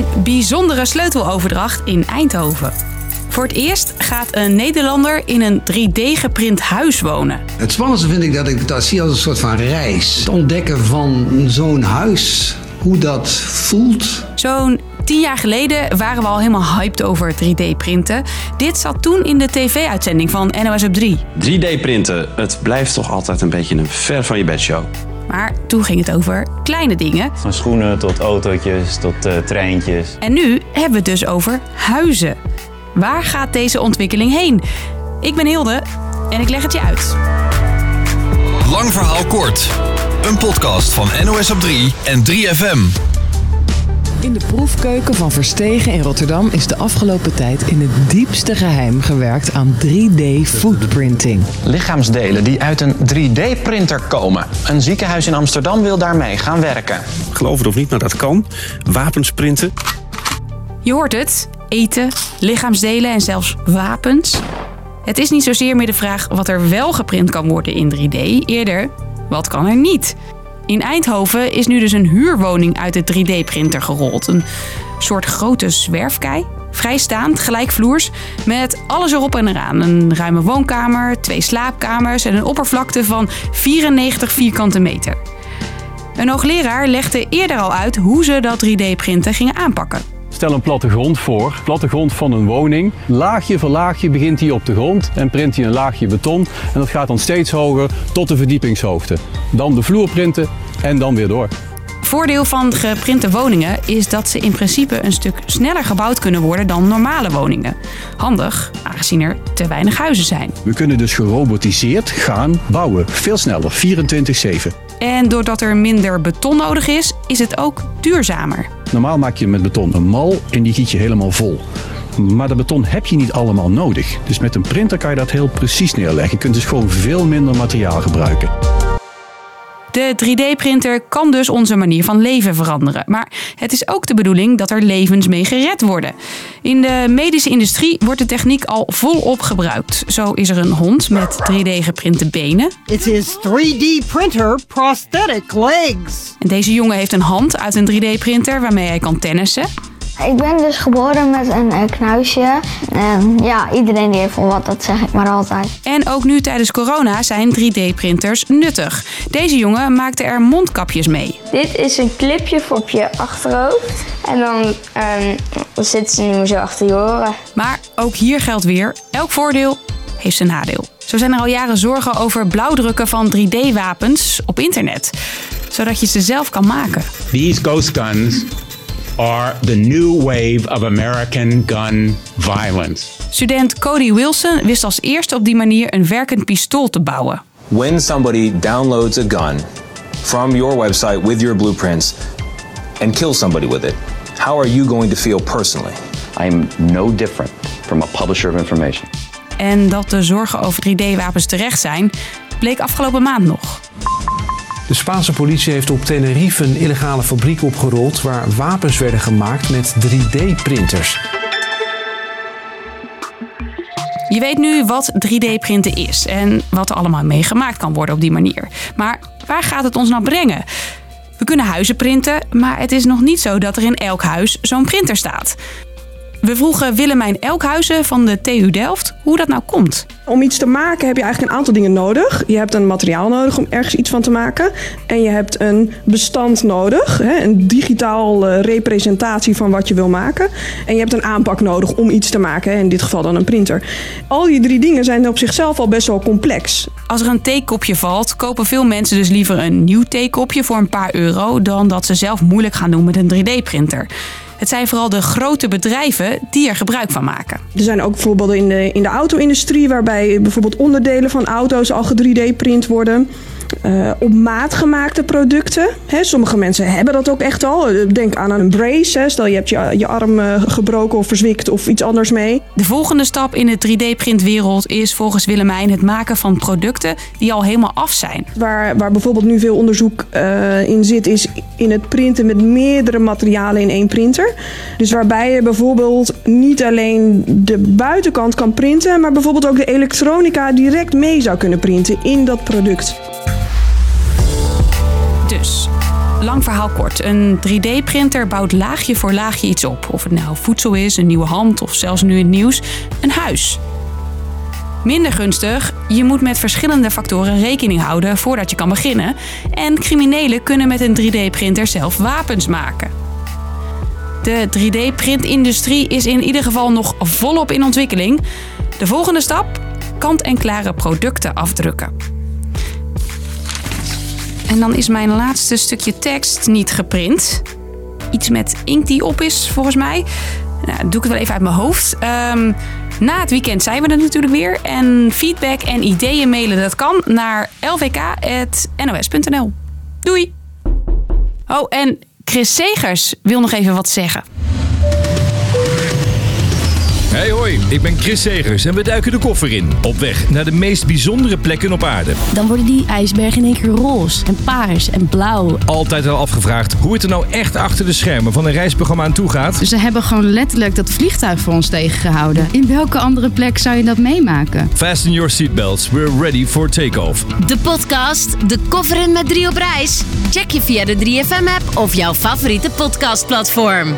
Een bijzondere sleuteloverdracht in Eindhoven. Voor het eerst gaat een Nederlander in een 3D-geprint huis wonen. Het spannendste vind ik dat ik dat zie als een soort van reis. Het ontdekken van zo'n huis, hoe dat voelt. Zo'n tien jaar geleden waren we al helemaal hyped over 3D-printen. Dit zat toen in de tv-uitzending van NOS op 3. 3D-printen, het blijft toch altijd een beetje een ver van je bedshow. Maar toen ging het over kleine dingen. Van schoenen tot autootjes tot uh, treintjes. En nu hebben we het dus over huizen. Waar gaat deze ontwikkeling heen? Ik ben Hilde en ik leg het je uit. Lang verhaal kort. Een podcast van NOS op 3 en 3FM. In de proefkeuken van Verstegen in Rotterdam is de afgelopen tijd in het diepste geheim gewerkt aan 3D footprinting. Lichaamsdelen die uit een 3D-printer komen. Een ziekenhuis in Amsterdam wil daarmee gaan werken. Geloof het of niet, maar dat kan. Wapens printen. Je hoort het: eten, lichaamsdelen en zelfs wapens. Het is niet zozeer meer de vraag wat er wel geprint kan worden in 3D, eerder wat kan er niet. In Eindhoven is nu dus een huurwoning uit de 3D-printer gerold. Een soort grote zwerfkei, vrijstaand, gelijkvloers, met alles erop en eraan. Een ruime woonkamer, twee slaapkamers en een oppervlakte van 94 vierkante meter. Een hoogleraar legde eerder al uit hoe ze dat 3D-printen gingen aanpakken. Stel een plattegrond voor, plattegrond van een woning. Laagje voor laagje begint hij op de grond en print hij een laagje beton. En dat gaat dan steeds hoger tot de verdiepingshoogte. Dan de vloer printen en dan weer door. Voordeel van geprinte woningen is dat ze in principe een stuk sneller gebouwd kunnen worden dan normale woningen. Handig, aangezien er te weinig huizen zijn. We kunnen dus gerobotiseerd gaan bouwen. Veel sneller, 24-7. En doordat er minder beton nodig is, is het ook duurzamer. Normaal maak je met beton een mal en die giet je helemaal vol. Maar dat beton heb je niet allemaal nodig. Dus met een printer kan je dat heel precies neerleggen. Je kunt dus gewoon veel minder materiaal gebruiken. De 3D-printer kan dus onze manier van leven veranderen. Maar het is ook de bedoeling dat er levens mee gered worden. In de medische industrie wordt de techniek al volop gebruikt. Zo is er een hond met 3D-geprinte benen. It is 3D printer prosthetic legs. En deze jongen heeft een hand uit een 3D-printer waarmee hij kan tennissen. Ik ben dus geboren met een uh, knuisje. En ja, iedereen die heeft wel wat, dat zeg ik maar altijd. En ook nu tijdens corona zijn 3D-printers nuttig. Deze jongen maakte er mondkapjes mee. Dit is een clipje voor op je achterhoofd. En dan, um, zitten ze nu zo achter je oren. Maar ook hier geldt weer, elk voordeel heeft zijn nadeel. Zo zijn er al jaren zorgen over blauwdrukken van 3D-wapens op internet. Zodat je ze zelf kan maken. These ghost guns are the new wave of American gun violence. Student Cody Wilson wist als eerste op die manier een werkend pistool te bouwen. When somebody downloads a gun from your website with your blueprints and kills somebody with it, how are you going to feel personally? I'm no different from a publisher of information. En dat de zorgen over 3D-wapens terecht zijn, bleek afgelopen maand nog. De Spaanse politie heeft op Tenerife een illegale fabriek opgerold waar wapens werden gemaakt met 3D-printers. Je weet nu wat 3D-printen is en wat er allemaal mee gemaakt kan worden op die manier. Maar waar gaat het ons nou brengen? We kunnen huizen printen, maar het is nog niet zo dat er in elk huis zo'n printer staat. We vroegen Willemijn Elkhuizen van de TU Delft hoe dat nou komt. Om iets te maken heb je eigenlijk een aantal dingen nodig. Je hebt een materiaal nodig om ergens iets van te maken. En je hebt een bestand nodig, een digitaal representatie van wat je wil maken. En je hebt een aanpak nodig om iets te maken, in dit geval dan een printer. Al die drie dingen zijn op zichzelf al best wel complex. Als er een theekopje valt, kopen veel mensen dus liever een nieuw theekopje voor een paar euro dan dat ze zelf moeilijk gaan doen met een 3D-printer. Het zijn vooral de grote bedrijven die er gebruik van maken. Er zijn ook voorbeelden in de, in de auto-industrie waarbij bijvoorbeeld onderdelen van auto's al 3D-print worden. Uh, op maat gemaakte producten. He, sommige mensen hebben dat ook echt al. Denk aan een brace. Stel je hebt je, je arm uh, gebroken of verzwikt of iets anders mee. De volgende stap in de 3D-printwereld is volgens Willemijn het maken van producten die al helemaal af zijn. Waar, waar bijvoorbeeld nu veel onderzoek uh, in zit, is in het printen met meerdere materialen in één printer. Dus waarbij je bijvoorbeeld niet alleen de buitenkant kan printen, maar bijvoorbeeld ook de elektronica direct mee zou kunnen printen in dat product. Dus, Lang verhaal kort. Een 3D-printer bouwt laagje voor laagje iets op. Of het nou voedsel is, een nieuwe hand of zelfs nu in het nieuws, een huis. Minder gunstig, je moet met verschillende factoren rekening houden voordat je kan beginnen. En criminelen kunnen met een 3D-printer zelf wapens maken. De 3D-printindustrie is in ieder geval nog volop in ontwikkeling. De volgende stap: kant-en-klare producten afdrukken. En dan is mijn laatste stukje tekst niet geprint. Iets met inkt die op is, volgens mij. Nou, doe ik het wel even uit mijn hoofd. Ehm, na het weekend zijn we er natuurlijk weer. En feedback en ideeën mailen, dat kan naar lvk.nos.nl. Doei! Oh, en Chris Segers wil nog even wat zeggen. Hey hoi, ik ben Chris Segers en we duiken de koffer in. Op weg naar de meest bijzondere plekken op aarde. Dan worden die ijsbergen in één keer roze en paars en blauw. Altijd al afgevraagd hoe het er nou echt achter de schermen van een reisprogramma aan toe gaat. Ze hebben gewoon letterlijk dat vliegtuig voor ons tegengehouden. In welke andere plek zou je dat meemaken? Fasten your seatbelts, we're ready for takeoff. De podcast De Koffer in met drie op reis. Check je via de 3FM-app of jouw favoriete podcastplatform.